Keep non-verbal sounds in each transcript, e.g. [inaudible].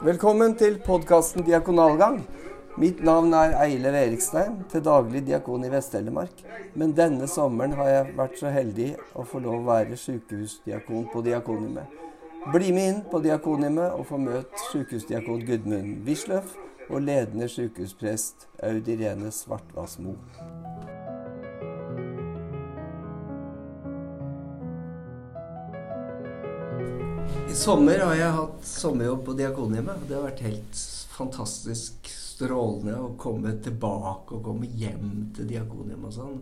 Velkommen til podkasten Diakonalgang. Mitt navn er Eiler Erikstein, til daglig diakon i Vest-Telemark. Men denne sommeren har jeg vært så heldig å få lov å være sykehusdiakon på Diakoniumet. Bli med inn på Diakoniumet og få møte sykehusdiakon Gudmund Wisløff og ledende sykehusprest Aud Irene Svartvassmo. I sommer har jeg hatt sommerjobb på Diakonhjemmet. Det har vært helt fantastisk strålende å komme tilbake og komme hjem til Diakonhjemmet og sånn.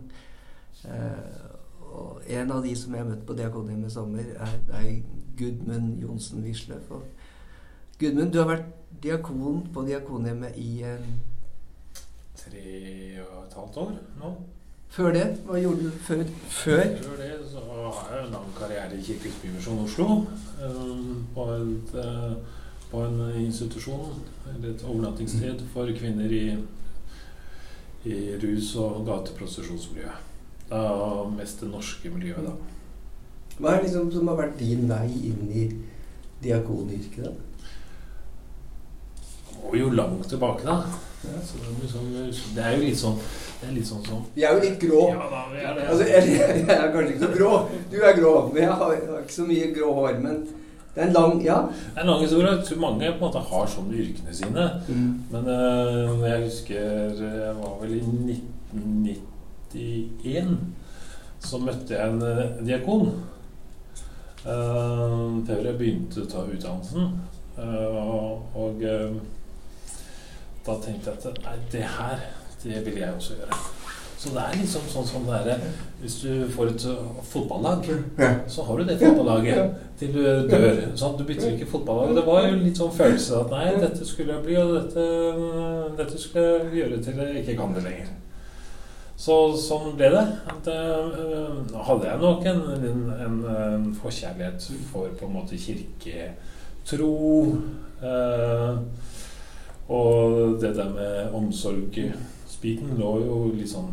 Eh, og en av de som jeg har møtt på Diakonhjemmet i sommer, er er Gudmund Johnsen Wisløff. Gudmund, du har vært diakon på Diakonhjemmet i eh, Tre og et halvt år nå. Før det? Hva gjorde du før? Før? Før det så har jeg en lang karriere i Kirkens Bymisjon Oslo. Um, På, et, uh, på en institusjon, eller et overnattingssted for kvinner i, i rus- og gateprostitusjonsmiljøet. er mest det norske miljøet, da. Hva er liksom som har vært din vei inn i diakonyrket? da? Og jo langt tilbake, da. Ja, det, er liksom, det er jo litt sånn Det er litt sånn som Vi er jo litt grå. Ja da, vi er det. Altså, jeg, jeg er kanskje ikke så grå. Du er grå, men jeg har, jeg har ikke så mye grå hår. Men det er en lang Ja. Det er en lang historie. Mange på en måte har sånn yrkene sine. Men øh, jeg husker Jeg var vel i 1991. Så møtte jeg en øh, diakon. Uh, før jeg begynte å ta utdannelsen. Uh, og øh, da tenkte jeg at nei, det her, det vil jeg også gjøre. Så det er liksom sånn som det er Hvis du får et øh, fotballag, Ja. så har du det fotballaget til du dør. Sånn, du bytter ikke fotballag. Det var jo litt sånn følelse at nei, dette skulle jeg bli, og dette, dette skulle jeg gjøre til jeg ikke kan det lenger. Så sånn ble det. At, øh, hadde jeg nok en, en, en, en forkjærlighet for på en måte kirketro. øh, og det der med omsorgsbiten lå jo litt sånn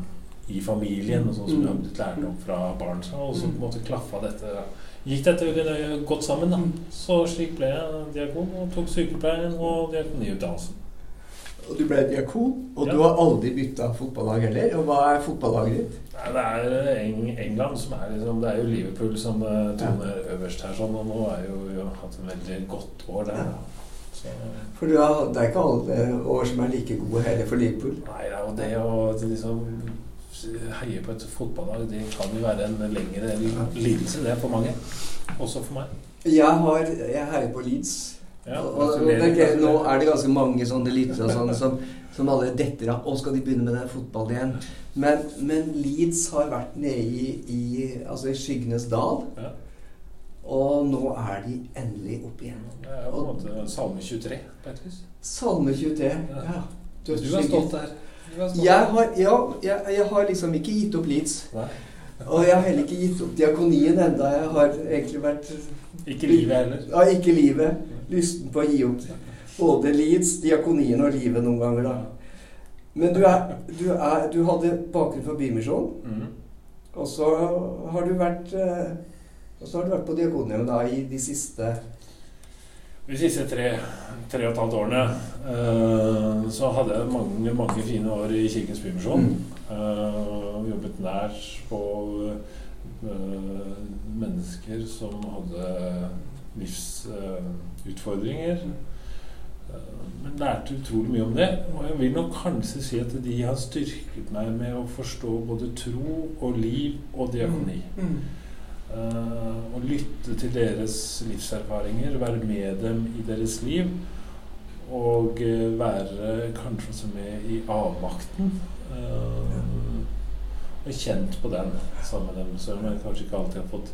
i familien, og sånn som jeg har blitt lært om fra barn. Og så på en måte klaffa dette Gikk dette veldig godt sammen, da. Så slik ble jeg diakon, og tok sykepleien og diakoniutdannelsen. Og du ble diakon, og Ja. du har aldri bytta fotballag heller. Og hva er fotballaget ditt? Nei, Det er Eng England som er liksom Det er jo Liverpool som eh, troner øverst her, sånn, og nå har jeg jo, jo hatt en veldig godt år der. da. For har, det er ikke alle år som er like gode heller for Liverpool. Nei, ja, og det å liksom heie på et fotballag, det kan jo være en lengre lidelse, det, er for mange. Også for meg. Jeg har, jeg heier på Leeds. Ja, og, og, tenker, nå er det ganske mange sånne lyttere sånn som, som alle detter av. Og skal de begynne med den fotballen igjen? Men, men Leeds har vært nede i, i, altså i skyggenes dal. Ja. Og nå er de endelig oppe igjen. Det er på en måte Salme 23, på et vis. Salme 23. Ja. Du er stått der. Du er. Jeg har, ja, jeg, jeg har liksom ikke gitt opp Leeds. Nei. Og jeg har heller ikke gitt opp diakonien enda. Jeg har egentlig vært Ikke livet heller. Ja, ikke livet. Lysten på å gi opp både Leeds, diakonien og livet noen ganger, da. Men du, er, du, er, du hadde bakgrunn for Bymisjonen, Mm. og så har du vært eh, Og så har du vært på Diakonhjemmet da i de siste De siste tre, tre og et halvt årene uh, så hadde jeg mange, mange fine år i Kirkens Bymisjon. Eh, jobbet nært på uh, mennesker som hadde livsutfordringer. men lærte utrolig mye om det. Og jeg vil nok kanskje si at de har styrket meg med å forstå både tro og liv og diakoni. Eh, og lytte til deres livserfaringer, være med dem i deres liv. Og eh, være kanskje også med i avmakten. eh, og kjent på den sammen med dem. Selv om jeg kanskje ikke alltid har fått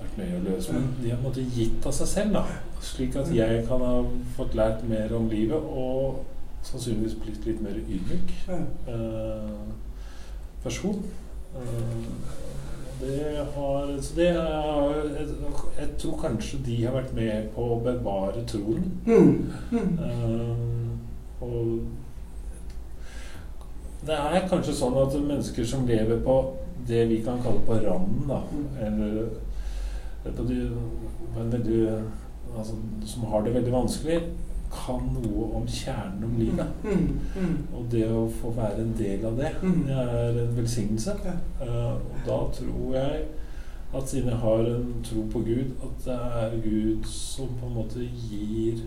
vært med å løse Men de har måte gitt av seg selv, da. Slik at jeg kan ha fått lært mer om livet og sannsynligvis blitt litt mer ydmyk eh, person. Det har, det er, jeg, tror kanskje de har vært med på å bevare troen. Eh, og det er kanskje sånn at mennesker som lever på det vi kan kalle på randen, da, eller på, de, veldig altså, som har det veldig vanskelig, kan noe om kjernen om livet. Mm, mm, Og det å få være en del av det, Mm. det er en velsignelse. Ja. Uh, og da tror jeg at siden jeg har en tro på Gud, at det er Gud som på en måte gir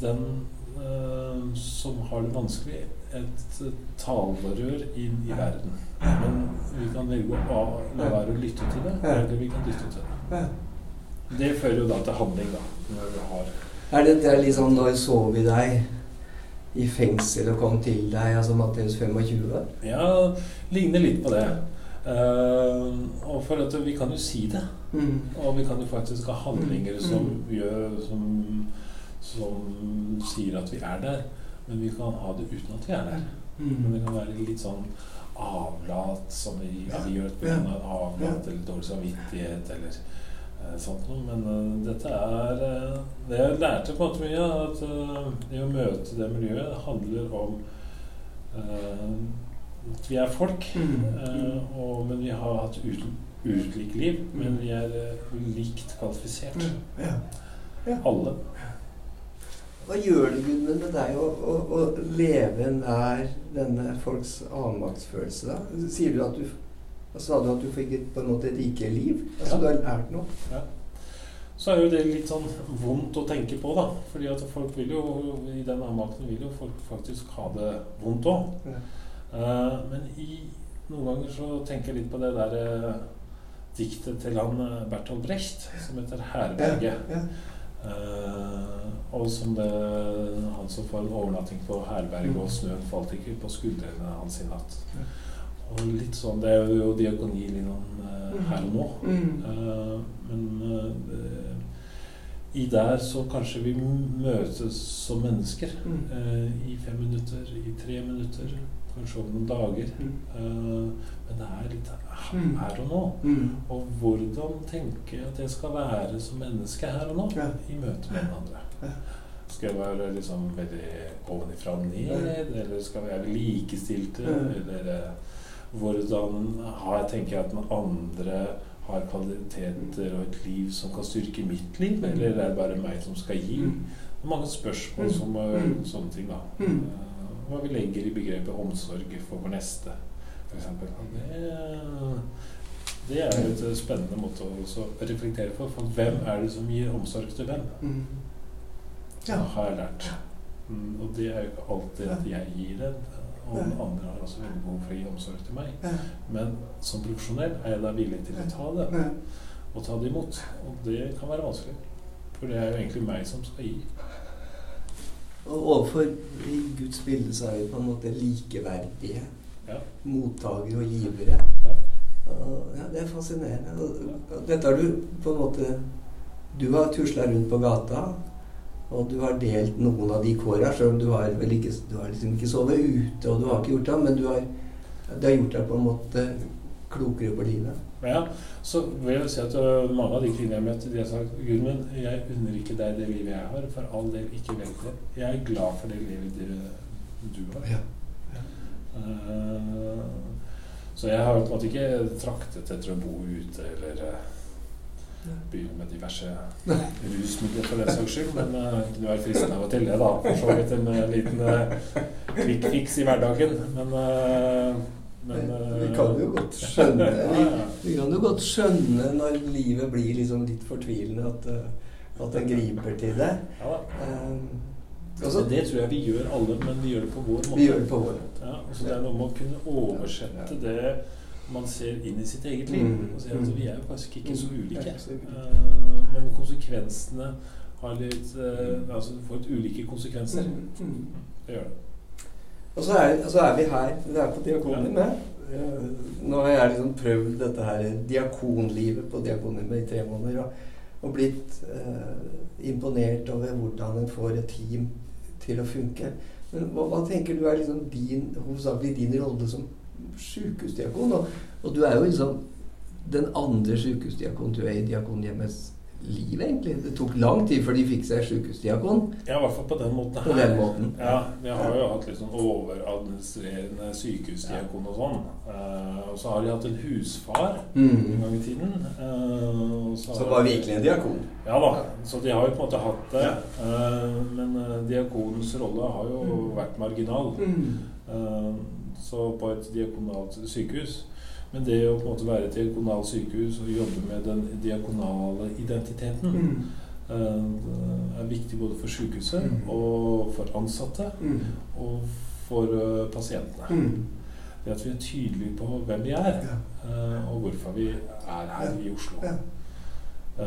den uh, som har det vanskelig, et talerør inn i verden. Men vi kan velge å la være å lytte til det, eller vi kan lytte til det. Det fører jo da til handling, da. Når vi har Er det, det er liksom Når så vi deg i fengsel og kom til deg, altså Matteus 25? Ja, ligner litt på det. Uh, og for at vi kan jo si det. Mm. Og vi kan jo faktisk ha handlinger Mm. som Mm. gjør som, som sier at vi er der. Men vi kan ha det uten at vi er der. Men Mm. det kan være litt sånn avlat, som vi, Ja. vi gjør på Ja. avlat eller dårlig samvittighet eller sånt noe. Men eh, dette er eh, Det jeg lærte på en måte mye, at eh, det å møte det miljøet handler om eh, at vi er folk. Mm. Eh, og, men vi har hatt ulikt ulik liv. Men Mm. vi er eh, likt kvalifisert. Ja. Alle. Hva gjør det, Gudmund, med deg å, å, å leve nær denne folks avmaktsfølelse? da? Sier du at du Sa du at du fikk et, på en måte et rikere liv? Altså Ja. du har lært noe? Så er jo det litt sånn vondt å tenke på, da. Fordi at folk vil jo i den avmakten vil jo folk faktisk ha det vondt òg. Ja. men i, noen ganger så tenker jeg litt på det der uh, diktet til han eh, Bertolt Brecht som heter 'Herberget'. Ja. Eh, og som det han som får en overnatting på herberget, og snøen falt ikke på skuldrene hans i natt. Og litt sånn, Det er jo diakoni liksom eh, her og nå. Mm. Eh, men eh, i der så kanskje vi møtes som mennesker. Mm. eh, I fem minutter, i tre minutter, kanskje om noen dager. Mm. Eh, men det er litt her, Mm. og nå. Mm. Og hvordan tenker jeg at jeg skal være som menneske her og nå Ja. i møte med den andre? Ja. Skal jeg være liksom veldig ovenifra og ned, eller skal vi være likestilte? Eller hvordan har, tenker jeg at den andre har kvaliteter og et liv som kan styrke mitt liv, eller er det bare meg som skal gi? Og Det er mange spørsmål Mm. som eh, Mm. sånne ting, da. Mm. Eh, Hva vi legger i begrepet omsorg for vår neste, f.eks. Det, det er jo et spennende måte å også reflektere på. For hvem er det som gir omsorg til hvem? Mm. Ja. Ja. Har jeg lært. Mm, og det er jo ikke alltid at jeg gir det. Og den andre har også veldig behov for å gi omsorg til meg. Ja. Men som profesjonell er jeg da villig til å ta det, Ja. og ta det imot. Og det kan være vanskelig. For det er jo egentlig meg som skal gi. Og overfor i Guds bilde så er vi på en måte likeverdige. Ja. Mottakere og givere. Ja. Og, ja, det er fascinerende. Og, og dette har du på en måte Du har tusla rundt på gata, og du har delt noen av de kåra, sjøl om du har vel ikke Du har liksom ikke sovet ute, og du har ikke gjort det, men du har, det har gjort deg på en måte klokere på livet. Ja, så vil jeg si at øh, mange av de kvinner jeg møtte, de har sagt Gudmund, jeg unner ikke deg det livet jeg har. For all del, ikke velg det. Jeg er glad for det livet du, du har. Eh, så jeg har på en måte ikke traktet etter å bo ute eller begynne med diverse rusmidler for den saks skyld. Men uh, det kunne være fristende av og til, det, da. For så vidt en uh, liten uh, quick fix i hverdagen. Men, men Vi kan jo godt skjønne [laughs] vi, vi kan jo godt skjønne når livet blir liksom litt fortvilende, at, at en griper til det. Ja. Um, Altså, det tror jeg vi gjør alle, men vi gjør det på vår måte. vi gjør det på vår Ja, så det er noe med å kunne oversette det man ser inn i sitt eget liv. Mm. Og ser, at vi er jo faktisk ikke så Mm. ulike. Ja. Eh, men konsekvensene har litt uh, Altså du får litt ulike konsekvenser. Mm. Det gjør det. Og så er, så er vi her. Vi er på Diakonhjemmet. Eh, Nå har jeg liksom prøvd dette her diakonlivet på Diakonhjemmet i tre måneder. Og, og blitt eh, imponert over hvordan en får et team til å funke. Men hva, hva tenker du er liksom din, hovedsakelig din rolle som sykehusdiakon? Og, og du er jo liksom den andre sjukehusdiakonen Du er i Diakonhjemmets liv, egentlig. Det tok lang tid før de fikk seg sjukehusdiakon. Ja, i hvert fall på den måten. På den måten. Ja, Vi har jo hatt litt sånn overadministrerende sykehusdiakon og sånn. Uh, og så har de hatt en husfar Mm. en gang i tiden. Uh, Som var virkelig en diakon. Ja da. Så de har jo på en måte hatt det. Uh, men diakonens rolle har jo Mm. vært marginal. Mm. Så på et diakonalt sykehus. Men det å på en måte være et diakonalt sykehus og jobbe med den diakonale identiteten Mm. uh, er viktig både for sykehuset Mm. og for ansatte Mm. og for uh, pasientene. Mm. Det at vi er tydelige på hvem vi er, Ja. uh, og hvorfor vi er her i Oslo. Ja.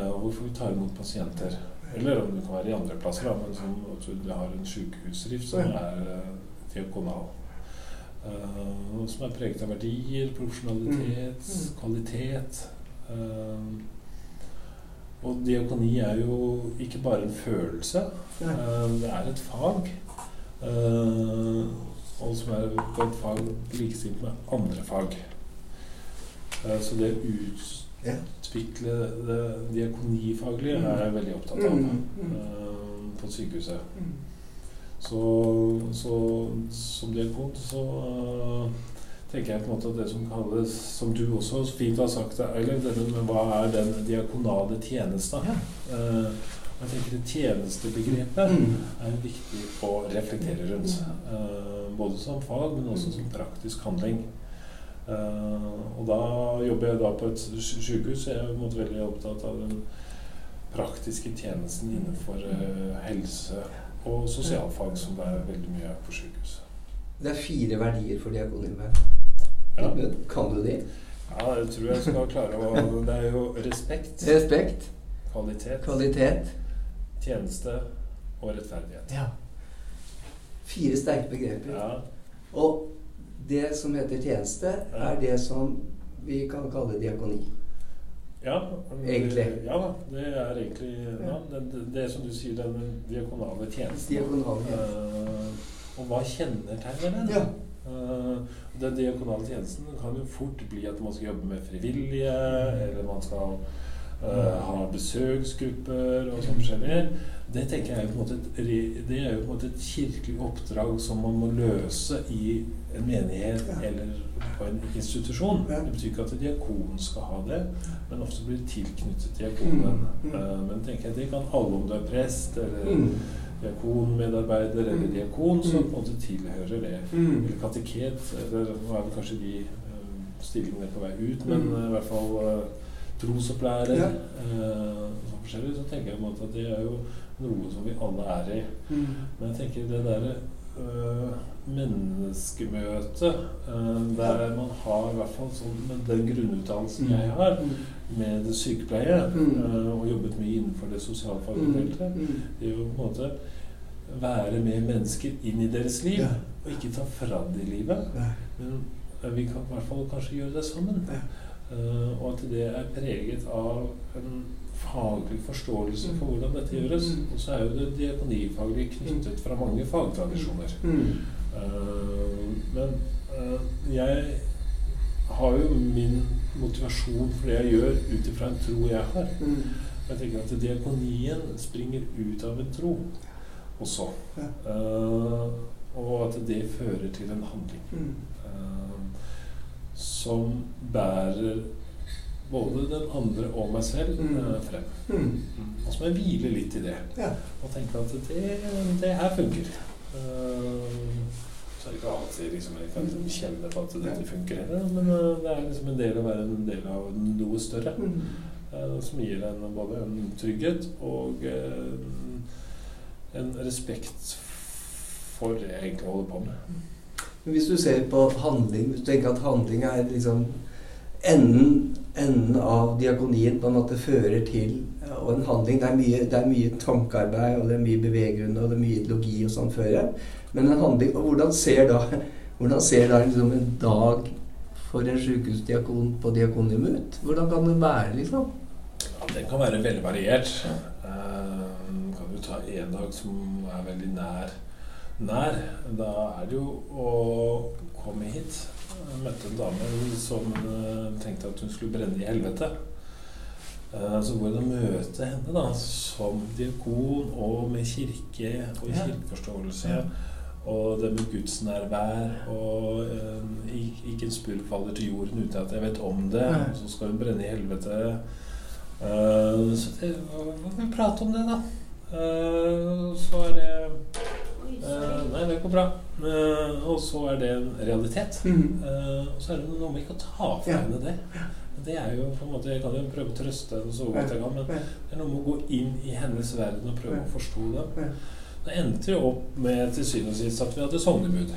Og hvorfor vi tar imot pasienter. Eller om det kan være i andre plasser, da, men som du har en sykehusdrift som er diakonal. Uh, som er preget av verdier, profesjonalitet, Mm. Mm. kvalitet. Uh, og diakoni er jo ikke bare en følelse. Uh, det er et fag. Og som er på et fag likestilt med andre fag. Så det å utvikle det diakonifaglige er jeg veldig opptatt av Mm, mm. på sykehuset. Mm. Så, så som diakon så uh, tenker jeg på en måte at det som kalles, som du også fint har sagt, Eilev, denne med hva er den diakonale tjenesta? Ja. Uh, jeg tenker det tjenestebegrepet Mm. er viktig å reflektere rundt. Uh, både som fag, men også som praktisk handling. Uh, og da jobber jeg da på et sy- sykehus. Jeg er veldig opptatt av den praktiske tjenesten innenfor uh, helse og sosialfag, som det er veldig mye på sykehuset. Det er fire verdier for diakonimet. Ja. Kan du de? ja, det tror jeg skal klare å Det er jo respekt, Respekt, kvalitet, kvalitet tjeneste og rettferdighet. Ja. Fire sterke begreper. Ja, Og det som heter tjeneste, er det som vi kan kalle diakoni. Ja, Egentlig. Ja da. Det er egentlig ja, det, det, det som du sier, den diakonale tjenesten. Diakonale tjenesten. Uh, og hva kjennetegner den? Ja. Uh, den diakonale tjenesten kan jo fort bli at man skal jobbe med frivillige, eller man skal uh, ha besøksgrupper og sånn forskjellig. Det tenker jeg er på en måte et, det er jo på en måte et kirkelig oppdrag som man må løse i en menighet eller på en institusjon. Det betyr ikke at diakonen skal ha det, men ofte blir det tilknyttet diakonen. Mm. Eh, men tenker jeg det kan alle, om du er prest eller Mm. diakonmedarbeider eller Mm. diakon, Mm. på en måte tilhører det. Eller kateket, eller nå er vel kanskje de eh, stillingene på vei ut, men eh, i hvert fall uh, trosopplærer Ja. eh, sånn forskjellig, så tenker jeg på en måte at det er jo noe som vi alle er i. Men jeg tenker det derre øh, menneskemøtet øh, der man har i hvert fall sånn med den grunnutdannelsen jeg har, med sykepleie, Mm. øh, og jobbet mye innenfor det sosialfaglige feltet, Mm. det er jo på en måte være med mennesker inn i deres liv, og ikke ta fra dem livet. Men vi kan i hvert fall kanskje gjøre det sammen. Og at det er preget av en faglig forståelse for hvordan dette gjøres. Mm. Og så er jo det diakonifaglig knyttet fra mange fagtradisjoner. Mm. Øh, men øh, jeg har jo min motivasjon for det jeg gjør, ut ifra en tro jeg har. Mm. Jeg tenker at diakonien springer ut av en tro også. Øh, og at det fører til en handling Mm. som bærer både den andre og meg selv Mm. øh, frem. Mm. Og så må jeg hvile litt i det. Ja. Og tenke at det, det her funker. Uh, så er det ikke alltid liksom, jeg kan kjenne på at dette funker heller, men uh, det er liksom en del å være en del av noe større. Mm. Uh, som gir en både en trygghet og en respekt for det jeg egentlig holder på med. Men hvis du ser på handling, hvis du tenker at handling er liksom enden, enden av diakonien på en måte fører til Og en handling det er, mye, det er mye tankearbeid, og det er mye beveggrunn, og det er mye ideologi og sånn før. Men en handling og Hvordan ser da, [laughs] hvordan ser da liksom en dag for en sykehusdiakon på diakonium ut? Hvordan kan det være, liksom? Ja, den kan være veldig variert. Uh, kan du ta en dag som er veldig nær nær. Da er det jo å komme hit. Jeg møtte en dame som uh, tenkte at hun skulle brenne i helvete. Så går hun og møte henne da som diakon og med kirke og kirkeforståelse. Ja. Og det med gudsnærvær og uh, ikke en spurv faller til jorden uten at jeg vet om det. Og så skal hun brenne i helvete. Så det, vi prate om det, da? Så er det Nei, det går bra. Uh, og så er det en realitet. Mm. Uh, og så er det noe med ikke å ta fra Ja. henne det. Det er jo på en måte, Jeg kan jo prøve å trøste henne så godt jeg kan, men det er noe med å gå inn i hennes verden og prøve å forstå det. Det endte jo opp med til syvende og sist at vi hadde sognebud.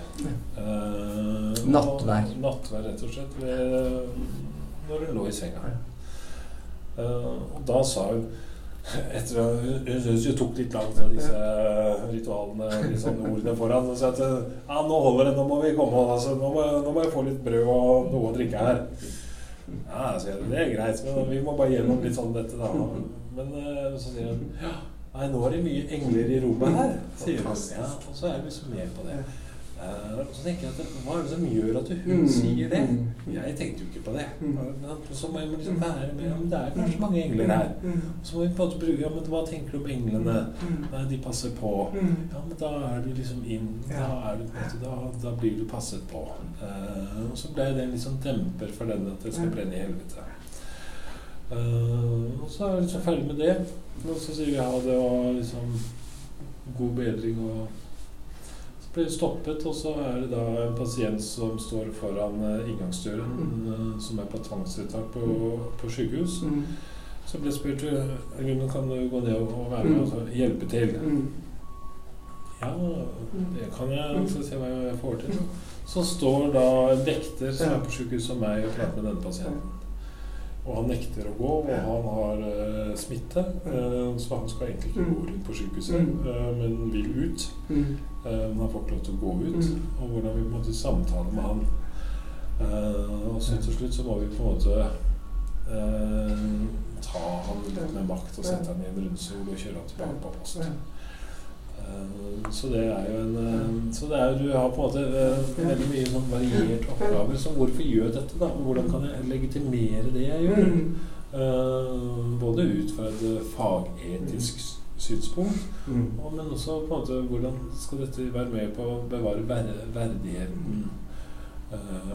Uh, Nattvær. Nattvær, rett og slett. Ved, når hun lå i senga. Uh, og da sa hun etter Hun hun syntes jo tok litt langt av disse ritualene og disse ordene foran. Og sa at ja, nå holder det, nå må vi komme. Altså, nå, må, nå må jeg få litt brød og noe å drikke her. Ja, så jeg, det er greit, men vi må bare gjennom litt sånn dette, da. Men eh, så sier hun ja, nei, nå er det mye engler i rommet her, sier hun. Ja, og så er vi liksom med på det. Og så tenker jeg at hva er det som gjør at hun Mm. sier det? Mm. Jeg tenkte jo ikke på det. Mm. Så må jeg liksom være med om Det er kanskje mange engler her. Og Så må vi på en måte bruke Ja, men hva tenker du om englene? Mm. Nei, de passer på. Mm. Ja, men da er du liksom inn Da, er du, måte, da, da blir du passet på. Uh, og så ble det en liksom demper for den at det skal brenne i helvete. Uh, og så er vi liksom ferdig med det. Og så sier vi ha det og liksom god bedring og Det stoppet, og så er det da en pasient som står foran eh, inngangsdøren, Mm. eh, som er på tvangsvedtak på, på sykehus. Mm. Så ble jeg spurt om kan du gå ned og være med Mm. og hjelpe til. Mm. Ja, det kan jeg. Så se hva jeg får til. Så står da en vekter som er på sykehuset som meg og prater med denne pasienten. Og han nekter å gå, og han har uh, smitte. Uh, så han skal egentlig ikke gå rundt på sykehuset, Mm. eh, men vil ut. Mm. Men han får ikke lov til å gå ut. Mm. Og hvordan vi måtte samtale med han. Og så til slutt så må vi på en måte ta han litt med makt og sette han i en rundstol og kjøre han tilbake på post. Eh, Så det er jo en eh, Så det er, du har på en måte eh, veldig mye sånn variert oppgaver. Så hvorfor gjør jeg dette, da? Hvordan kan jeg legitimere det jeg gjør? Både ut fra et fagetisk synspunkt, Mm. og- men også på en måte hvordan skal dette være med på å bevare verdigheten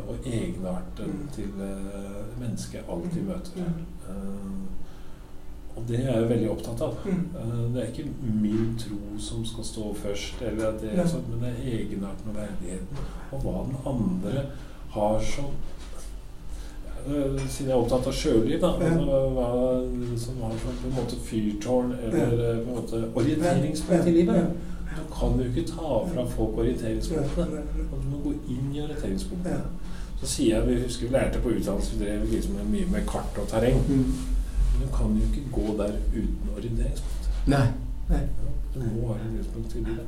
og egenarten Mm. til mennesket jeg alltid møter. Mm. Og det er jeg veldig opptatt av. Mm. Eh, Det er ikke min tro som skal stå først, eller det Ja. sånn, men det er egenarten og verdigheten. Og hva den andre har som Eh, Siden jeg er opptatt av sjøliv, da. Altså, hva som har som på en måte fyrtårn eller på en måte orienteringspunkt i livet. Du kan jo ikke ta fra folk orienteringspunktene. Du må gå inn i orienteringspunktene. Så sier jeg, vi husker vi lærte på utdannelse, vi drev liksom mye med kart og terreng. Mm. Men du kan jo ikke gå der uten orienteringspunkt. Nei. Nei. Ja, du må ha orienteringspunkt i bilen.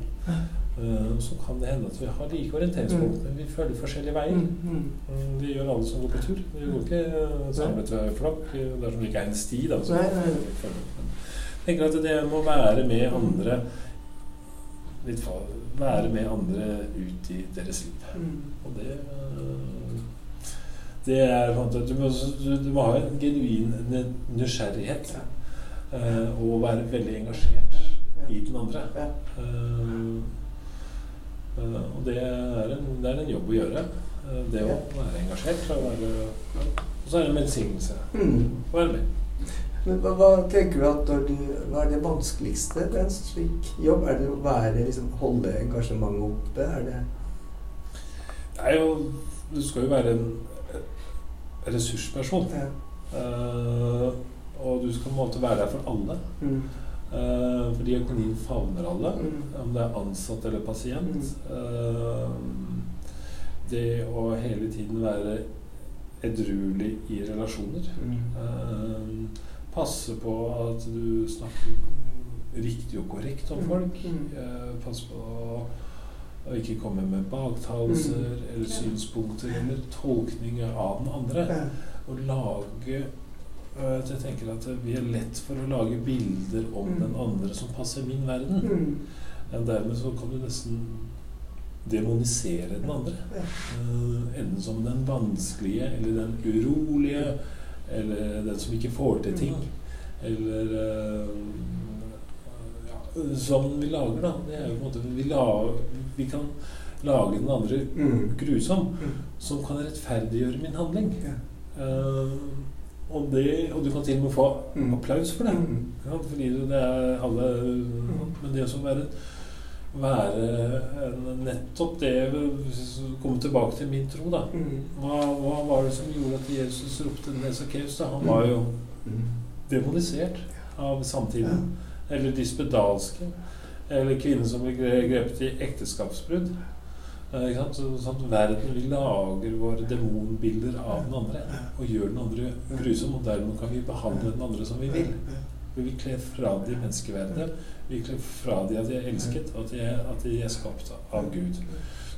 Eh, Så kan det hende at vi har like orienteringspunkt, men vi følger forskjellige veier. Mm. Mm. Mm, Vi gjør alle som går på tur. Vi går ikke eh, samlet ved flokk eh, dersom det ikke er en sti. Da, så jeg tenker at det må være med andre litt Være med andre ut i deres liv. Mm. Og det Det er på en måte Du må, du, må ha en genuin nysgjerrighet. nysgjerrighet. Uh, Og være veldig engasjert i den andre. Ja. Uh, uh, og det er, en, det er en jobb å gjøre. eh, det å være engasjert. Og, være, og så er det en velsignelse Mm. å være med. Men hva, hva tenker du at du, hva er det vanskeligste ved en slik jobb? Er det å være, liksom, holde engasjementet oppe? Er det Det er jo Du skal jo være en eh, ressursperson. ja. Uh, og du skal på en måte være der for alle. mm. Uh, for diakonien favner alle, Mm. om det er ansatt eller pasient. Eh, det å hele tiden være edruelig i relasjoner. Mm. Eh, passe på at du snakker riktig og korrekt om Mm. folk. Mm. Eh, passe på å ikke komme med baktalelser Mm. eller synspunkter eller tolkninger av den andre. Å lage at Jeg tenker at vi er lett for å lage bilder om Mm. den andre som passer min verden. Mm. Men dermed så kan du nesten demonisere den andre. Eh, enten som den vanskelige, eller den urolige, eller den som ikke får til ting. Eller uh, ja, som vi lager, da. Det er jo på en måte Vi, la, vi kan lage den andre mm. grusom, mm. som kan rettferdiggjøre min handling. Ja. Uh, og, det, og, du kan til og med få mm. applaus for det. Ja, fordi det er alle Men det å være være nettopp det Komme tilbake til min tro, da. Hva, hva, var det som gjorde at Jesus ropte ned Sakkeus? Han var jo demonisert av samtiden. Eller dispedalske. Eller kvinner som blir grepet i ekteskapsbrudd. Så, sånn verden vi lager våre demonbilder av den andre og gjør den andre grusom. Og dermed kan vi behandle den andre som vi vil. Vi vil kle fra de menneskeverdet virkelig fra de at de er elsket, at de er, at de er skapt av Gud.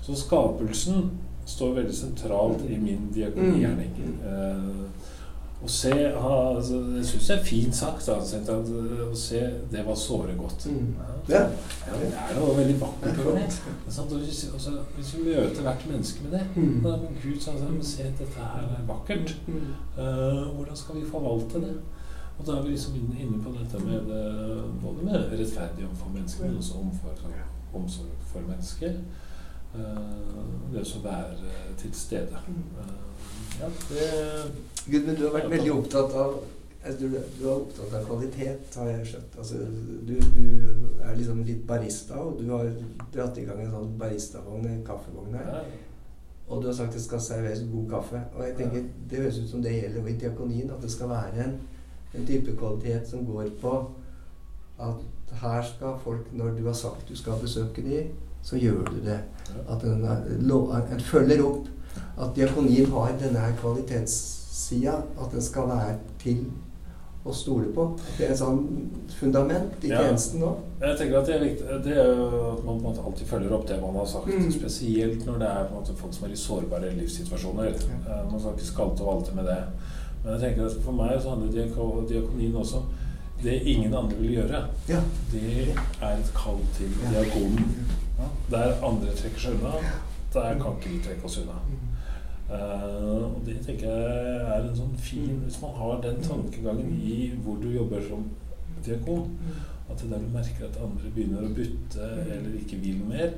Så skapelsen står veldig sentralt i min diakonigjerning. Mm. Å se altså, Jeg syns det er fint sagt. Altså, å se det var såre godt. Mm. Ja. Ja, det er noe veldig vakkert over det. Hvis, altså, hvis vi møter hvert menneske med det mm. da, men Gud sa at se, dette her er vakkert. Uh, hvordan skal vi forvalte det? Og da er vi liksom inne på dette med det, både med rettferdig overfor mennesker, men også omsorg, omsorg for mennesker. Uh, det å være til stede. Uh, ja, det Gud, men du har vært veldig opptatt av du, du, er opptatt av kvalitet, har jeg skjønt. Altså, du, du, er liksom litt barista, og du har dratt i gang en sånn baristavogn, en kaffevogn her. Og du har sagt det skal serveres god kaffe. Og jeg tenker, Det høres ut som det gjelder i diakonien, at det skal være en en type kvalitet som går på at her skal folk, når du har sagt du skal besøke dem, så gjør du det. At en, en følger opp at diakonien har denne her kvalitetssida. At den skal være til å stole på. Det er et sånn fundament i tjenesten nå. Jeg tenker at Det er viktig, det er at man på en måte alltid følger opp det man har sagt. Mm. Spesielt når det er måte folk som er i sårbare livssituasjoner. Ja. Eh, man skal ikke skalte og valte med det. Men jeg tenker at for meg så handler diakonien også Det ingen andre vil gjøre, ja. det er et kall til diakonen. Der andre trekker seg unna, der kan ikke vi trekke oss unna. Uh, og det tenker jeg er en sånn fin Hvis man har den tankegangen i hvor du jobber som diakon, at det der du merker at andre begynner å bytte eller ikke vil mer,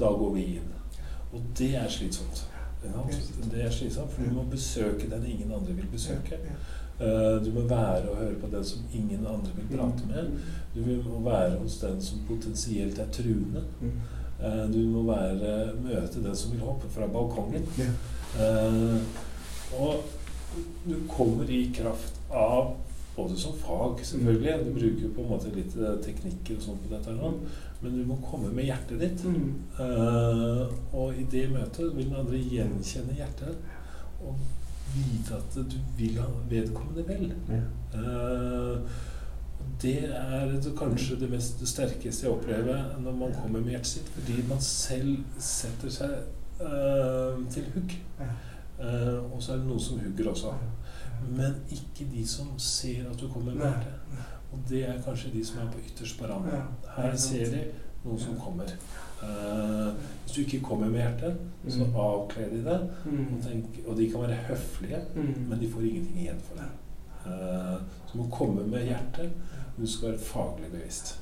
da går vi inn. Og det er slitsomt. Det er slitsomt, for du må besøke den ingen andre vil besøke. Uh, du må være og høre på den som ingen andre vil prate med. Du må være hos den som potensielt er truende. Uh, du må være, møte den som vil hoppe fra balkongen. Uh, og du kommer i kraft av både som fag, selvfølgelig. Du bruker på en måte litt teknikker og sånn på dette. Her, men du må komme med hjertet ditt. Mm. Uh, og i det møtet vil den andre gjenkjenne hjertet og vite at du vil ha vedkommende vel. Ja. Uh, det er kanskje det mest det sterkeste jeg opplever når man kommer med hjertet sitt, fordi man selv setter seg til hugg. og så er det noen som hugger også. Men ikke de som ser at du kommer med hjertet. Og det er kanskje de som er på ytterst på rammen. Her ser de noen som kommer. Uh, hvis du ikke kommer med hjertet, så mm. avkler de det. Mm. Og, tenk, og, de kan være høflige, mm. men de får ingenting igjen for det. Uh, så må komme med hjertet, men du skal være faglig bevisst.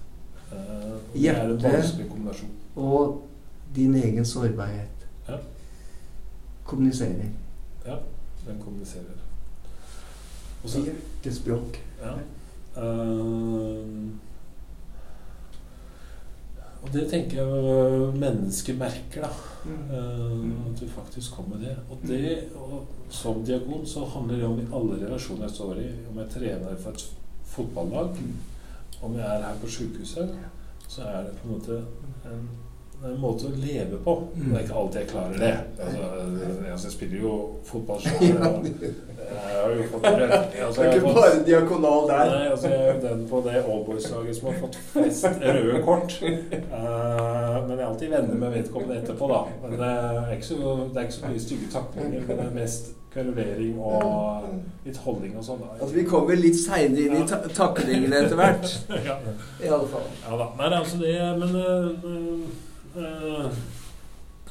Uh, Hjerte og din egen sårbarhet. Ja. Kommuniserer. Ja, den kommuniserer. og så Ja. Uh, og det tenker jeg mennesker merker, da. Uh, at du faktisk kommer med det. Og det, og som diagon, så handler det om i alle relasjoner jeg står i. Om jeg trener for et fotballag, om jeg er her på sjukehuset, så er det på en måte en det er en måte å leve på. Mm. Det er ikke alltid jeg klarer det. Altså, altså jeg spiller jo fotball selv. Jeg har jo fått. Altså, det er ikke bare diakonal der. Nei, altså, jeg er den på det Allboys-laget som har fått flest røde kort. Uh, [laughs] men jeg er alltid venner med vedkommende etterpå, da. Men det er ikke så, det er ikke så mye stygge taklinger. Men det er mest kverulering og litt holdning og sånn. At vi kommer litt seinere inn i taklingene etter hvert. [laughs] ja. I alle fall. Ja da. Nei, altså det Men uh, Eh,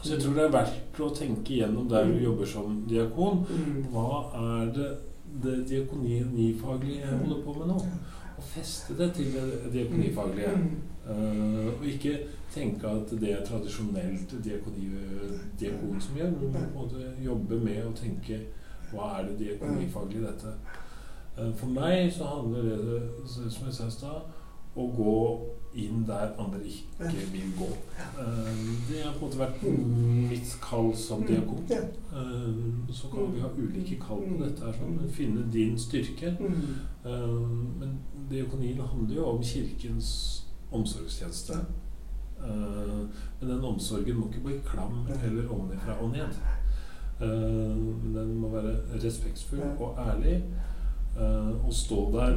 så jeg tror det er verdt å tenke igjennom der du jobber som diakon. Mm. Hva er det det diakonifaglige jeg holder på med nå? å feste det til det diakonifaglige. Uh, og ikke tenke at det er tradisjonelt diakoni, diakon som gjør, men på en måte jobbe med å tenke hva er det diakonifaglige i dette. Uh, for meg så handler det, som jeg sa i stad, å gå inn der andre ikke vil gå. Uh, det har på en måte vært mitt kall som mm. diakon. så kan vi ha ulike kall på dette, her, sånn, finne din styrke. men diakonien handler jo om Kirkens omsorgstjeneste. Men den omsorgen må ikke bli klam eller ovenfra og ned. Men den må være respektfull og ærlig. Uh, og stå der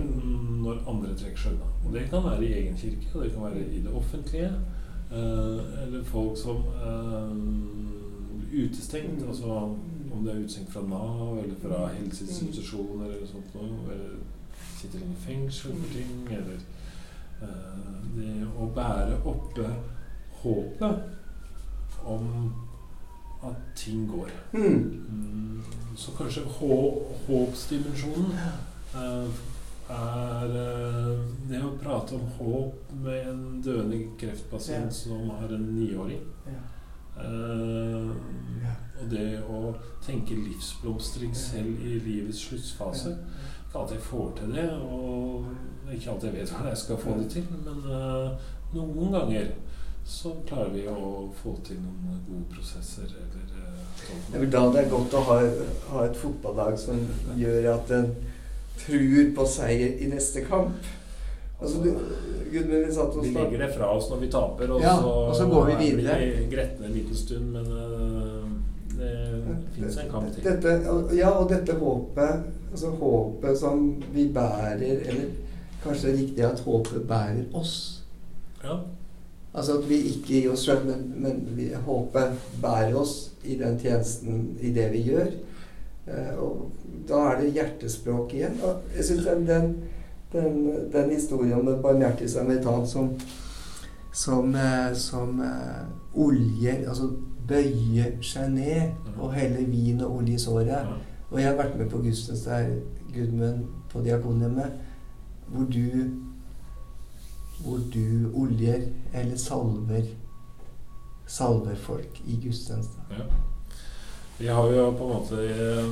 når andre trekker seg unna. Og det kan være i egen kirke, og det kan være i det offentlige. eller folk som blir utestengt. Altså om det er utestengt fra Nav eller fra helseinstitusjoner eller sånt noe. Eller sitter inne i fengsel for ting. eller Eh, det å bære oppe håpet om at ting går. Mm. mm så kanskje håpsdimensjonen er uh, det å prate om håp med en døende kreftpasient ja. som har en niåring. Ja. Uh, ja. Og det å tenke livsblomstring selv i livets sluttfase. Ikke alltid jeg får til det. og ikke alltid jeg vet hvordan jeg skal få det til, men uh, noen ganger så klarer vi å få til noen gode prosesser. Eller, uh, det er da det er godt å ha, ha et fotballag som gjør at en tror på seier i neste kamp. Altså, du, Gud, vi, vi legger det fra oss når vi taper, og, ja, så, og så går vi videre. Vi gretne en liten stund, men uh, det fins en kamp til. Dette, ja, og dette håpet, altså håpet som vi bærer, eller Kanskje det er riktig at håpet bærer oss. Ja. Altså at vi ikke gir oss sjøl, men, men vi, håpet bærer oss i den tjenesten, i det vi gjør. Eh, og da er det hjertespråk igjen. Og jeg syns den, den, den, den, historien om den barmhjertige samaritan som, som, eh, som eh, oljer Altså bøyer seg ned og heller vin og olje i såret. Og jeg har vært med på gudstjeneste her, Gudmund, på Diakonhjemmet hvor du hvor du oljer eller salver salver folk i gudstjeneste. Ja. Vi har jo på en måte eh,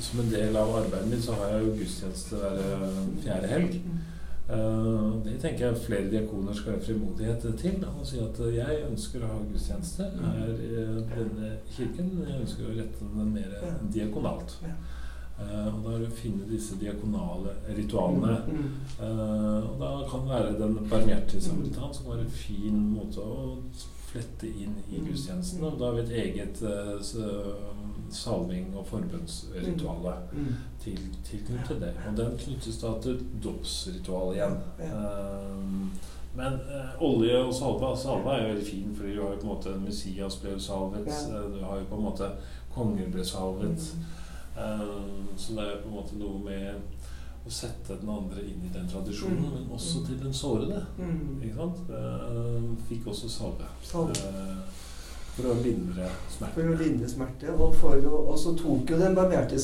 Som en del av arbeidet mitt så har jeg jo gudstjeneste hver eh, fjerde helg. Uh, det tenker jeg flere diakoner skal ha frimodighet til. Og si at jeg ønsker å ha gudstjeneste her i denne kirken. Jeg ønsker å rette den mer diakonalt. Uh, og da er det å finne disse diakonale ritualene. Uh, og da kan det være den barmhjertige samaritan som var en fin måte å flette inn i mm. gudstjenesten. Og da har vi et eget salving- og forbønnsritualet mm. mm. til, tilknyttet det. Og den knyttes da til dåpsritualet igjen. men olje og salve Salve er jo veldig fin, fordi du har jo på en måte Messias ble salvet. Du har jo på en måte konger ble salvet. Mm. Um, så det er jo på en måte noe med å sette den andre inn i den tradisjonen, mm. men også til den sårede. Mm. Ikke sant? Uh, fikk også salve. Uh, for å lindre smerte. For å lindre smerte. Og, å, og så tok jo den barberte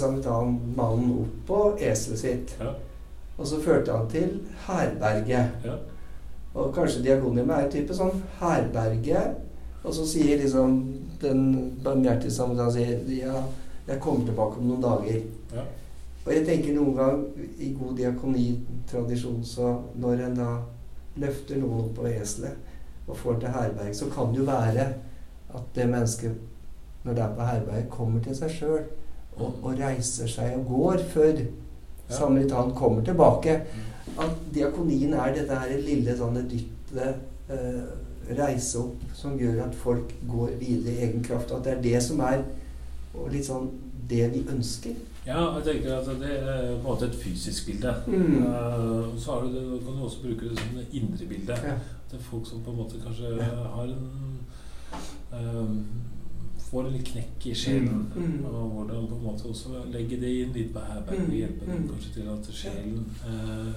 mannen opp på eselet sitt. Ja. Og så førte han til herberget. Ja. Og kanskje diakonhjemmet er type sånn herberge. Og så sier liksom den barmhjertige samaritan ja, jeg kommer tilbake om noen dager. Ja. Og jeg tenker noen gang i god diakonitradisjon så når en da løfter noen opp på eselet og får til herberg, så kan det jo være at det mennesket, når det er på herberget, kommer til seg sjøl og, mm. og, reiser seg og går før ja. samaritan kommer tilbake. Mm. At diakonien er dette her lille sånne dyttet eh, reise opp som gjør at folk går videre i egen kraft. At det er det som er litt sånn det vi ønsker. Ja, jeg tenker at det er på en måte et fysisk bilde. Mm. Uh, så du, kan du også bruke det som det indre bildet. Ja. Det er folk som på en måte kanskje ja. har en Får en knekk i sjelen. Mm. mm. Og hvordan på en måte også legge det inn litt på herberg og mm. hjelpe dem mm. kanskje til at sjelen uh,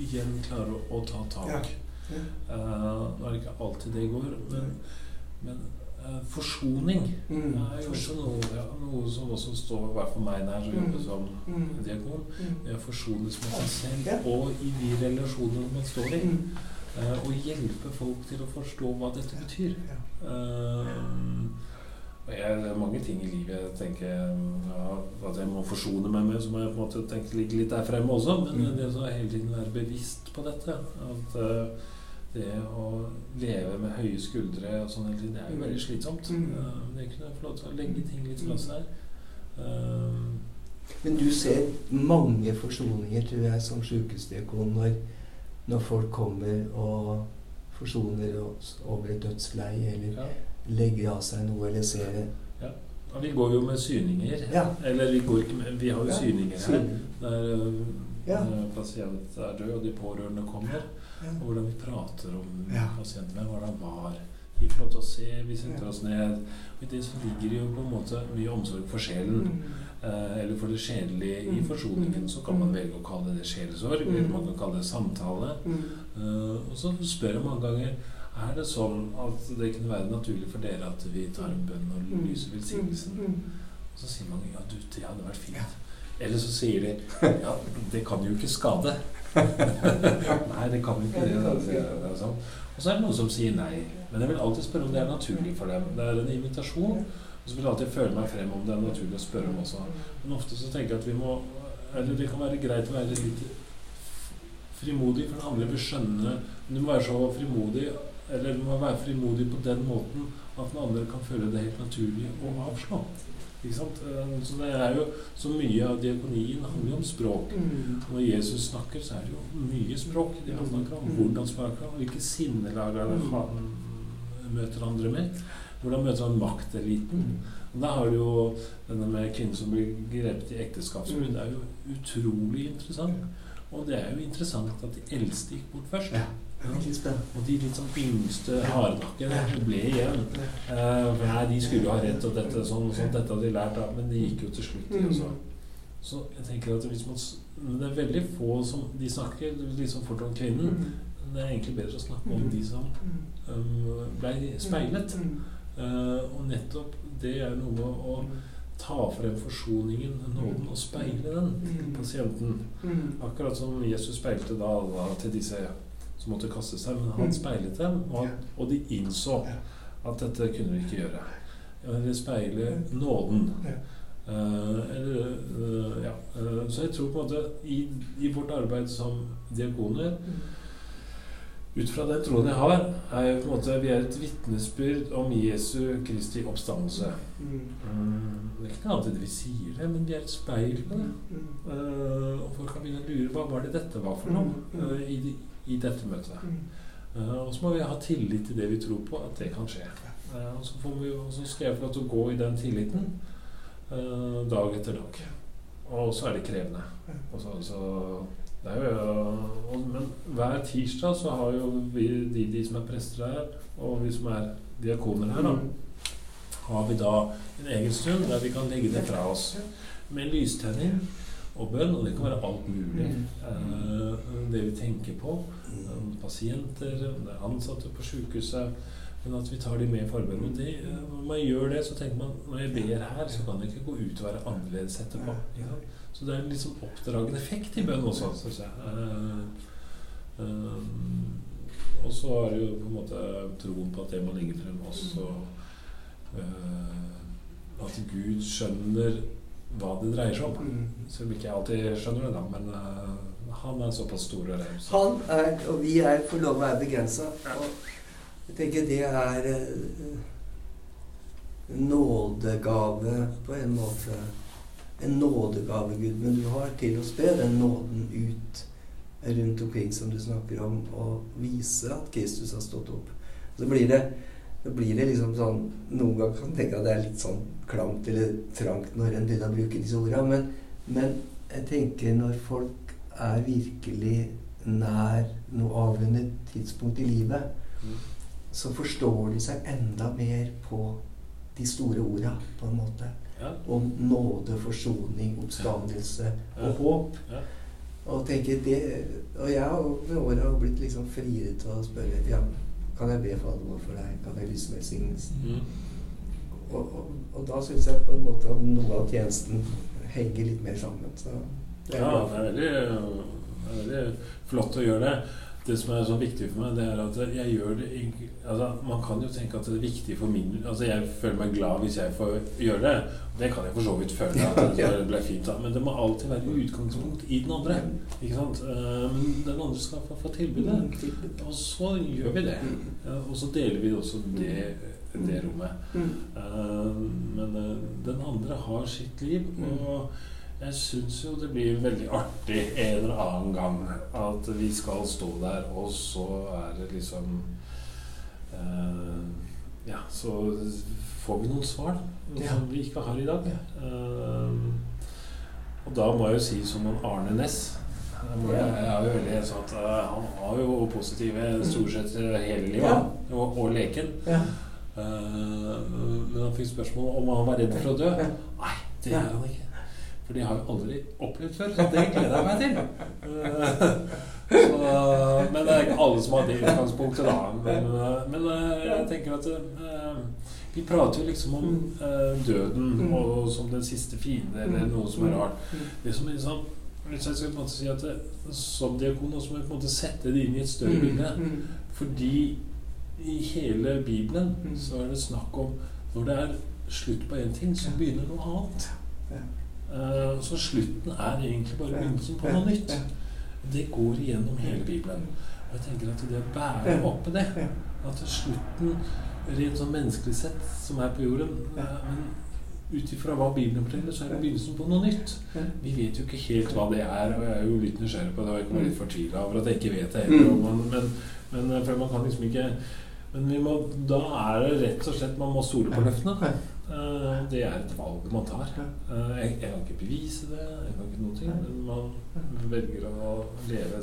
igjen klarer å, å ta tak. Ja. nå er det ikke alltid det går, men, men eh, forsoning Mm. er jo også noe, ja, noe som også står i hvert fall meg nær som jobber Mm. som Mm. diakon. Mm. Det å forsones med seg selv Ja. og i de relasjonene man står i. Mm. eh, Og hjelpe folk til å forstå hva dette betyr. Eh, og jeg, det er mange ting i livet jeg tenker ja, at jeg må forsone meg med. Så må jeg på en måte tenke ligge litt der fremme også. Men Mm. det å hele tiden være bevisst på dette At uh, det å leve med høye skuldre og sånn hele tiden, det er jo veldig slitsomt. Mm. Uh, det kunne få lov til å legge ting litt fra seg. Uh, Men du ser mange forsoninger, tror jeg, som sjukehusdiakon når, når folk kommer og forsoner oss over et dødsleie, eller ja. legger av seg noe, eller ser det. Ja, vi går jo med syninger. Ja. Eller vi går ikke med Vi har jo syninger her. Der øh, Ja. øh, pasient er død, og de pårørende kommer. Og hvordan vi prater om pasienten, hvem hvordan var. Vi får lov til å se, vi setter oss ned. Og I det så ligger jo på en måte mye omsorg for sjelen. Mm. Eh, eller for det sjelelige i Mm. forsoningen. Så kan man velge å kalle det sjelesorg, Mm. eller man kan kalle det samtale. Mm. Eh, og så spør jeg mange ganger er det sånn at det kunne være naturlig for dere at vi tar en bønn og Mm. lyser velsignelsen? Mm. Og så sier mange ja, du, det hadde vært fint. Eller så sier de ja, det kan jo ikke skade. [laughs] nei, det kan jo ikke det. Og så er det noen som sier nei. Men jeg vil alltid spørre om det er naturlig for dem. Det er en invitasjon. Og så vil jeg alltid føle meg frem om det er naturlig å spørre om også. Men ofte så tenker jeg at vi må Eller det kan være greit å være litt frimodig, for den andre vil skjønne Men Du må være så frimodig, eller du må være frimodig på den måten at den andre kan føle det helt naturlig å avslå. Ikke sant? Så det er jo så mye av diakonien handler jo om språk. Mm. Når Jesus snakker, så er det jo mye språk det han snakker om. Hvordan snakker han? Hvilke sinnelag er det han møter andre med? Hvordan møter han makteliten? Og Da har du jo denne med kvinner som blir grepet i ekteskapsbrudd. Det er jo utrolig interessant. Og det er jo interessant at de eldste gikk bort først. Ja. Ja. Og de litt sånn yngste hardnakkede ble igjen. Eh, nei, de skulle jo ha rett og dette sånn sånn. Dette hadde de lært av. Men det gikk jo til slutt, de også. Så jeg tenker at hvis man men Det er veldig få som De snakker liksom fort om kvinnen. Men det er egentlig bedre å snakke om de som um, ble speilet. Eh, og nettopp det er noe å ta frem forsoningen, nåden, og speile den til pasienten. Akkurat som Jesus speilte da, da til disse som måtte kaste seg, men han speilet dem, og, og de innså at dette kunne vi ikke gjøre. Eller speile nåden. Uh, eller, uh, ja. uh, så jeg tror på en måte i, i vårt arbeid som diakoner ut fra den troen jeg har, er jo på en måte, vi er et vitnesbyrd om Jesu Kristi oppstandelse. Mm, det er ikke enn vi sier det, men vi er et speil på det. Eh, og folk kan begynne å lure hva var det dette var for noe eh, i, de, i dette møtet. Eh, og så må vi ha tillit til det vi tror på, at det kan skje. Og så, får vi, så skal jeg få lov til å gå i den tilliten dag etter dag. Og så er det krevende. Og så, så det er jo, og, men hver tirsdag så har jo vi, de, de som er prester her, og vi som er diakoner her, da, har vi da en egen stund der vi kan legge det fra oss med lystenning og bønn. Og det kan være alt mulig. Eh, det vi tenker på. om pasienter, det er ansatte på sykehuset. Men at vi tar de med i forbønn. Og det, eh, når man gjør det, så tenker man når jeg ber her, så kan det ikke gå ut og være annerledes etterpå. Ikke sant? Så det er en litt sånn oppdragende effekt i bønn også, syns jeg. Uh, uh, og så er det jo på en måte troen på at det må ligge frem også uh, At Gud skjønner hva det dreier seg om. Selv om ikke jeg alltid skjønner det, da. Men han er såpass stor og raus. Han er, og vi er, får lov å være begrensa. Jeg tenker det er nådegave på en måte. En nådegave Gud, men du har til å spre den nåden ut rundt omkring som du snakker om, og vise at Kristus har stått opp. Så blir det, så blir det liksom sånn Noen ganger kan man tenke at det er litt sånn klamt eller trangt når en begynner å bruke disse ordene, men, men jeg tenker når folk er virkelig nær noe avgjørende tidspunkt i livet, så forstår de seg enda mer på de store orda, på en måte. Om nåde, forsoning, oppstandelse og håp. Ja. Og det Og jeg har med åra blitt liksom friere til å spørre ja, Kan jeg be Fader vår for deg? Kan jeg lyse velsignelsen? Mm. og, og, og da syns jeg på en måte at noe av tjenesten henger litt mer sammen. Så det er Ja, det er veldig, det er veldig flott å gjøre det. Det som er så viktig for meg, det er at jeg gjør det altså, Man kan jo tenke at det er viktig for min Altså, jeg føler meg glad hvis jeg får gjøre det. Det kan jeg for så vidt føle at det [laughs] ble fint av. Men det må alltid være utgangspunkt i den andre. Ikke sant? Eh, Men den andre skal få, få tilbudet. Mm. Og så gjør vi det. Og så deler vi også det, det rommet. Mm. Eh, Men eh, den andre har sitt liv, og jeg syns jo det blir veldig artig en eller annen gang at vi skal stå der, og så er det liksom uh, Ja, så får vi noen svar Ja. som vi ikke har i dag. Uh, og da må jeg jo si som en Arne Næss jeg, har er jo veldig sånn at eh, Han har jo positive stort sett hele livet, Ja. og, og leken. Ja. Uh, men han fikk spørsmål om han var redd for å dø. Nei, det er han ikke. For det har jeg aldri opplevd før, så det gleder jeg meg til. Eh, så, men det er ikke alle som har det utgangspunktet, da. Men, eh, men eh, jeg tenker at vi prater jo liksom om døden og, som den siste fiende, eller noe som er rart. Det som er liksom, hvis jeg skal på en måte si at det, Som diakon også må vi på en måte sette det inn i et større bilde. Mm. Fordi i hele Bibelen Mm. så er det snakk om når det er slutt på én ting, så begynner noe annet. Eh, så slutten er egentlig bare begynnelsen på noe nytt. Det går igjennom hele Bibelen. Og jeg tenker at det å bære oppe det At slutten, rent sånn menneskelig sett, som er på jorden eh, Men ut ifra hva Bibelen forteller, så er det begynnelsen på noe nytt. Vi vet jo ikke helt hva det er, og jeg er jo litt nysgjerrig på det. Og jeg kommer litt fortvila over at jeg ikke vet det Mm. heller. man- Men, men eh, for man kan liksom ikke Men vi må, da er det rett og slett Man må stole på løftene. Eh, Det er et valg man tar. Eh, Jeg, jeg kan ikke bevise det, jeg kan ikke noen ting, men man velger å leve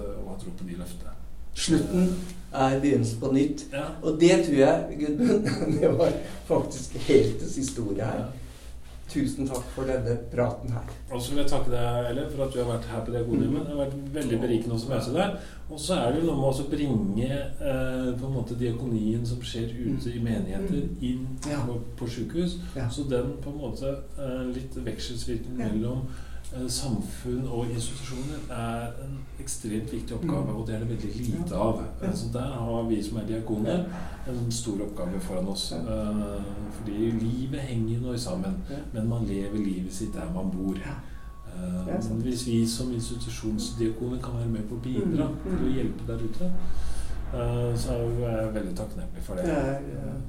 og ha tro på de løftene. Slutten er begynnelsen på nytt. Ja. Og det tror jeg, Gudmund, [laughs] det var faktisk heltes historie her. Tusen takk for denne praten her. Og så vil jeg takke deg, Elle, for at du har vært her på Diakonhjemmet. Det har vært veldig berikende å møte deg. Og så er det jo noe med å bringe eh, på en måte diakonien som skjer ute i menigheter, inn Ja. på, på sykehus. Ja. Så den på en måte eh, litt vekselsvirkning mellom samfunn og institusjoner er en ekstremt viktig oppgave, Mm. og det er det veldig lite av. Eh, Så der har vi som er diakoner, en stor oppgave foran oss. Eh, fordi livet henger nå sammen, men man lever livet sitt der man bor. Eh, hvis vi som institusjonsdiakoner kan være med på å bidra Mm. til å hjelpe der ute, eh, så er jeg veldig takknemlig for det.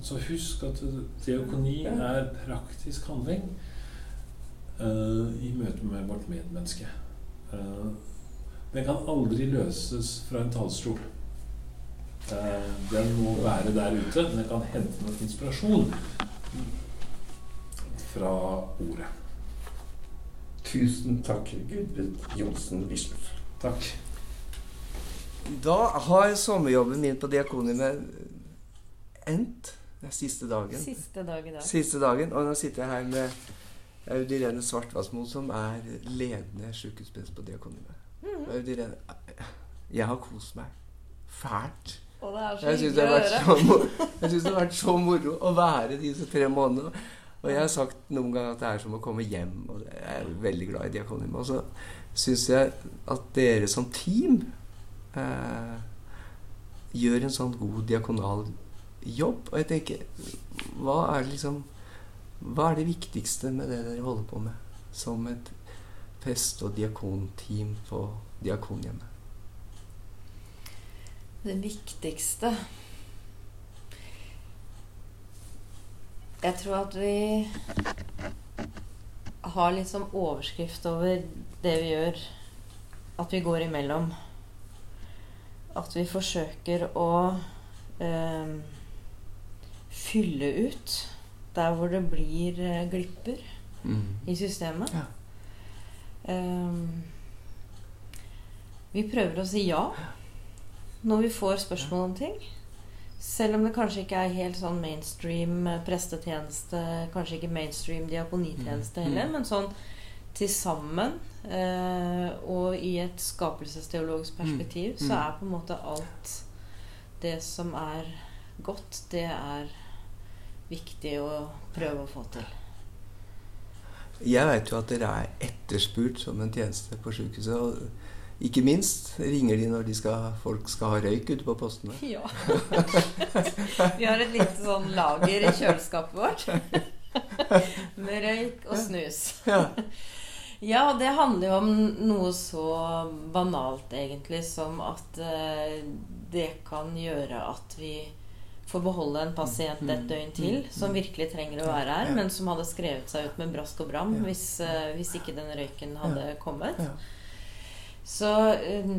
Så husk at diakoni er praktisk handling eh, i møte med vårt medmenneske. Uh, den kan aldri løses fra en talerstol. Eh, den må være der ute. Den kan hente noe inspirasjon fra ordet. Tusen takk, Gudmund Johnsen Wisløff. Takk. Da har sommerjobben min på Diakonhjemmet endt. Det er siste dagen. Siste dag i dag. Siste dagen, og nå sitter jeg her med Aud Irene Svartvassmo, som er ledende sjukehusprest på Diakonhjemmet. Mm. Aud Irene, jeg har kost meg fælt. Og det er så Jeg syns det, det har vært så moro å være disse tre månedene. Og jeg har sagt noen ganger at det er som å komme hjem. Og jeg er veldig glad i Diakonhjemmet. Og så syns jeg at dere som team eh, gjør en sånn god diakonal jobb. Og jeg tenker Hva er det liksom Hva er det viktigste med det dere holder på med som et prest- og diakonteam på Diakonhjemmet? Det viktigste Jeg tror at vi har litt sånn overskrift over det vi gjør. At vi går imellom. At vi forsøker å øh, fylle ut der hvor det blir glipper glipper i systemet. Ja. Um, vi prøver å si ja når vi får spørsmål om ting. Selv om det kanskje ikke er helt sånn mainstream eh, prestetjeneste, kanskje ikke mainstream diakonitjeneste Mm. heller, men sånn til sammen eh, og i et skapelsesteologisk perspektiv, Mm. så er på en måte alt det som er godt, det er viktig å prøve å få til. Jeg vet jo at dere er etterspurt som en tjeneste på sykehuset. Og ikke minst ringer de når de skal, folk skal ha røyk ute på postene. [laughs] Ja. [laughs] Vi har et lite sånn lager i kjøleskapet vårt. [laughs] Med røyk og snus. Ja. Ja, det handler jo om noe så banalt, egentlig, som at eh, det kan gjøre at vi får beholde en pasient et døgn til som virkelig trenger å være her, men som hadde skrevet seg ut med brask og bram hvis, eh, hvis ikke den røyken hadde kommet. Så eh,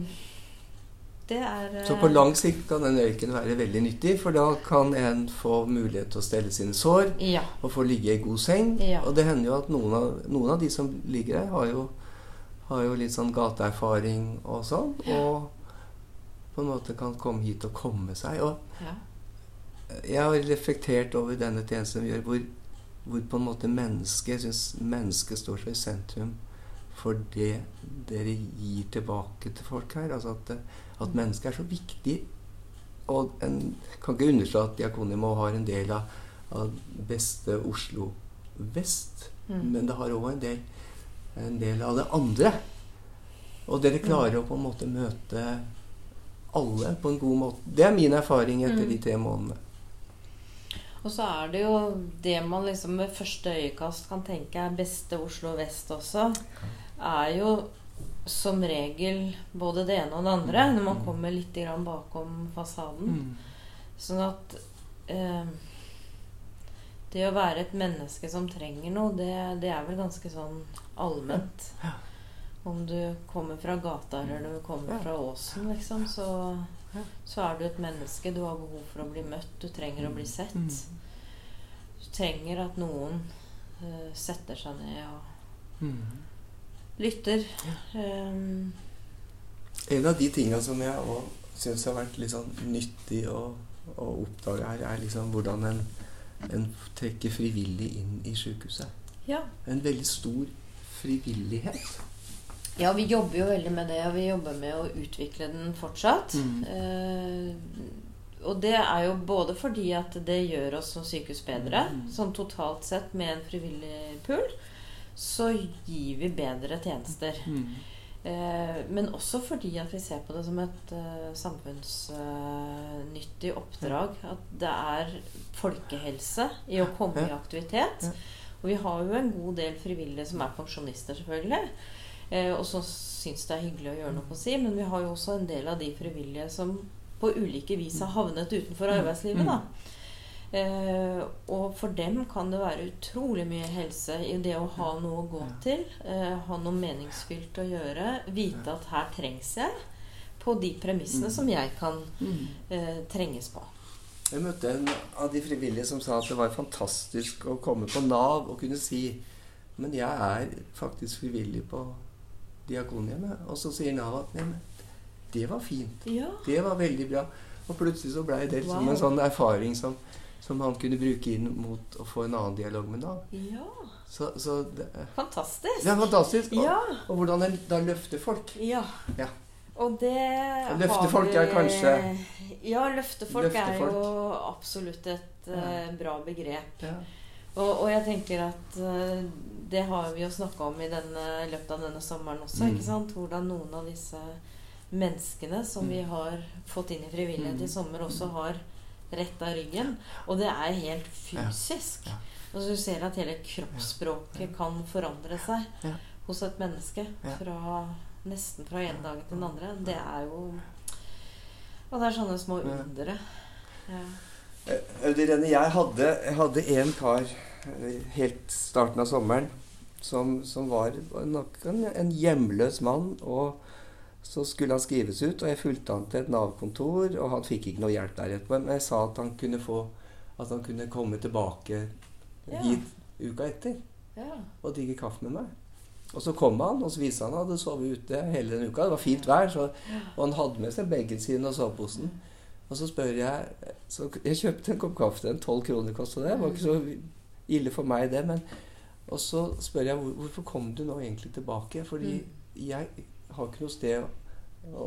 det er eh, Så på lang sikt kan den røyken være veldig nyttig, for da kan en få mulighet til å stelle sine sår Ja. og få ligge i god seng. Ja. Og det hender jo at noen av, noen av de som ligger her, har jo, har jo litt sånn gateerfaring og sånn. Og på en måte kan komme hit og komme seg. Og ja. Jeg har reflektert over denne tjenesten vi gjør, hvor, hvor på en måte mennesket Jeg syns mennesket står så i sentrum for det dere gir tilbake til folk her. Altså at, at mennesket er så viktig. Og en kan ikke underslå at Diakonimo har en del av, av beste Oslo vest. Mm. Men det har òg en, del- en del av det andre. Og dere klarer å på en måte møte alle på en god måte. Det er min erfaring etter Mm. de tre månedene. Og så er det jo det man liksom ved første øyekast kan tenke er beste Oslo vest også, er jo som regel både det ene og det andre når man kommer litt grann bakom fasaden. Sånn at eh, det å være et menneske som trenger noe, det, det er vel ganske sånn allment. Om du kommer fra gata eller du kommer fra åsen, liksom, så. Så er du et menneske. Du har behov for å bli møtt. Du trenger å bli sett. Mm. Du trenger at noen uh, setter seg ned og Mm. lytter. Um, En av de tinga som jeg òg syns har vært litt sånn nyttig å, å oppdage her, er liksom hvordan en, en trekker frivillig inn i sjukehuset. ja. En veldig stor frivillighet. Ja, vi jobber jo veldig med det, og vi jobber med å utvikle den fortsatt. Mm. Eh, og det er jo både fordi at det gjør oss som sykehus bedre, Mm. sånn totalt sett med en frivillig pool, så gir vi bedre tjenester. Eh, men også fordi at vi ser på det som et uh, samfunnsnyttig oppdrag. At det er folkehelse i å komme i aktivitet. Og vi har jo en god del frivillige som er pensjonister, selvfølgelig. Eh, og som syns det er hyggelig å gjøre noe på si. Men vi har jo også en del av de frivillige som på ulike vis har havnet utenfor arbeidslivet. da. Eh, og for dem kan det være utrolig mye helse i det å ha noe å gå til. Eh, ha noe meningsfylt å gjøre. Vite at her trengs jeg. På de premissene som jeg kan eh, trenges på. Jeg møtte en av de frivillige som sa at det var fantastisk å komme på Nav og kunne si Men jeg er faktisk frivillig på Diakonhjemmet. Og så sier Nav at Nei, men det var fint. Ja. Det var veldig bra. Og plutselig så blei det liksom Wow. en sånn erfaring som, som han kunne bruke inn mot å få en annen dialog med Nav. ja. Så, så det, Fantastisk. det er fantastisk. Og, Ja. og hvordan en da løfter folk. Ja. Ja. Og det Løfte har folk er kanskje- Ja, løftefolk Løfte er jo absolutt et uh, bra begrep. Ja. Og, og jeg tenker at eh, det har vi jo snakka om i denne, løpet av denne sommeren også. Mm. ikke sant? Hvordan noen av disse menneskene som vi har fått inn i frivillighet Mm. i sommer, også har retta ryggen. Og det er helt fysisk. Ja. Og så du ser at hele kroppsspråket kan forandre seg Ja. hos et menneske. Ja. Fra, nesten fra en dag til den andre. Det er jo Og det er sånne små undre. undere. Ja. Eh, Audi Renne, jeg hadde, jeg hadde en kar eh, helt starten av sommeren som, som var nok en, en hjemløs mann. Og så skulle han skrives ut, og jeg fulgte han til et Nav-kontor, og han fikk ikke noe hjelp der etterpå. Men jeg sa at han kunne få At han kunne komme tilbake Ja. hit uka etter ja. og drikke kaffe med meg. Og så kom han, og så viste han at han hadde sovet ute hele den uka. Det var fint vær, så, og han hadde med seg bagen sin og soveposen. Og så spør jeg så Jeg kjøpte en kopp kaffe til en tolv kroner kosta det. Det var ikke så ille for meg, det. Men, og så spør jeg hvor, hvorfor kom du nå egentlig tilbake? Fordi Mm. jeg har ikke noe sted å,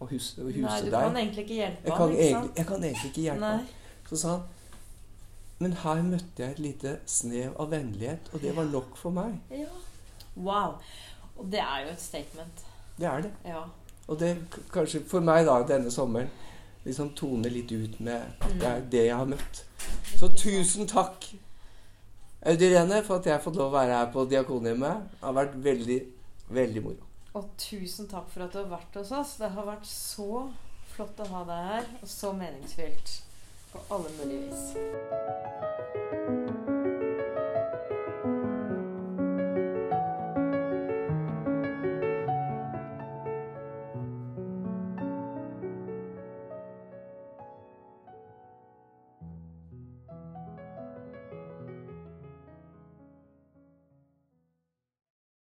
å, huse, å huse Nei, du deg. kan egentlig ikke hjelpe Jeg kan, egentlig, sant? jeg kan egentlig ikke hjelpe ham. Så sa han Men her møtte jeg et lite snev av vennlighet, og det var nok for meg. Ja. Wow. Og det er jo et statement. Det er det. Ja. Og det kanskje for meg da denne sommeren liksom tone litt ut med at det er det jeg har møtt. Så tusen takk, Audirene, for at jeg har fått lov å være her på Diakonhjemmet. Det har vært veldig, veldig moro. Og tusen takk for at du har vært hos oss. Det har vært så flott å ha deg her, og så meningsfylt på alle mulige vis.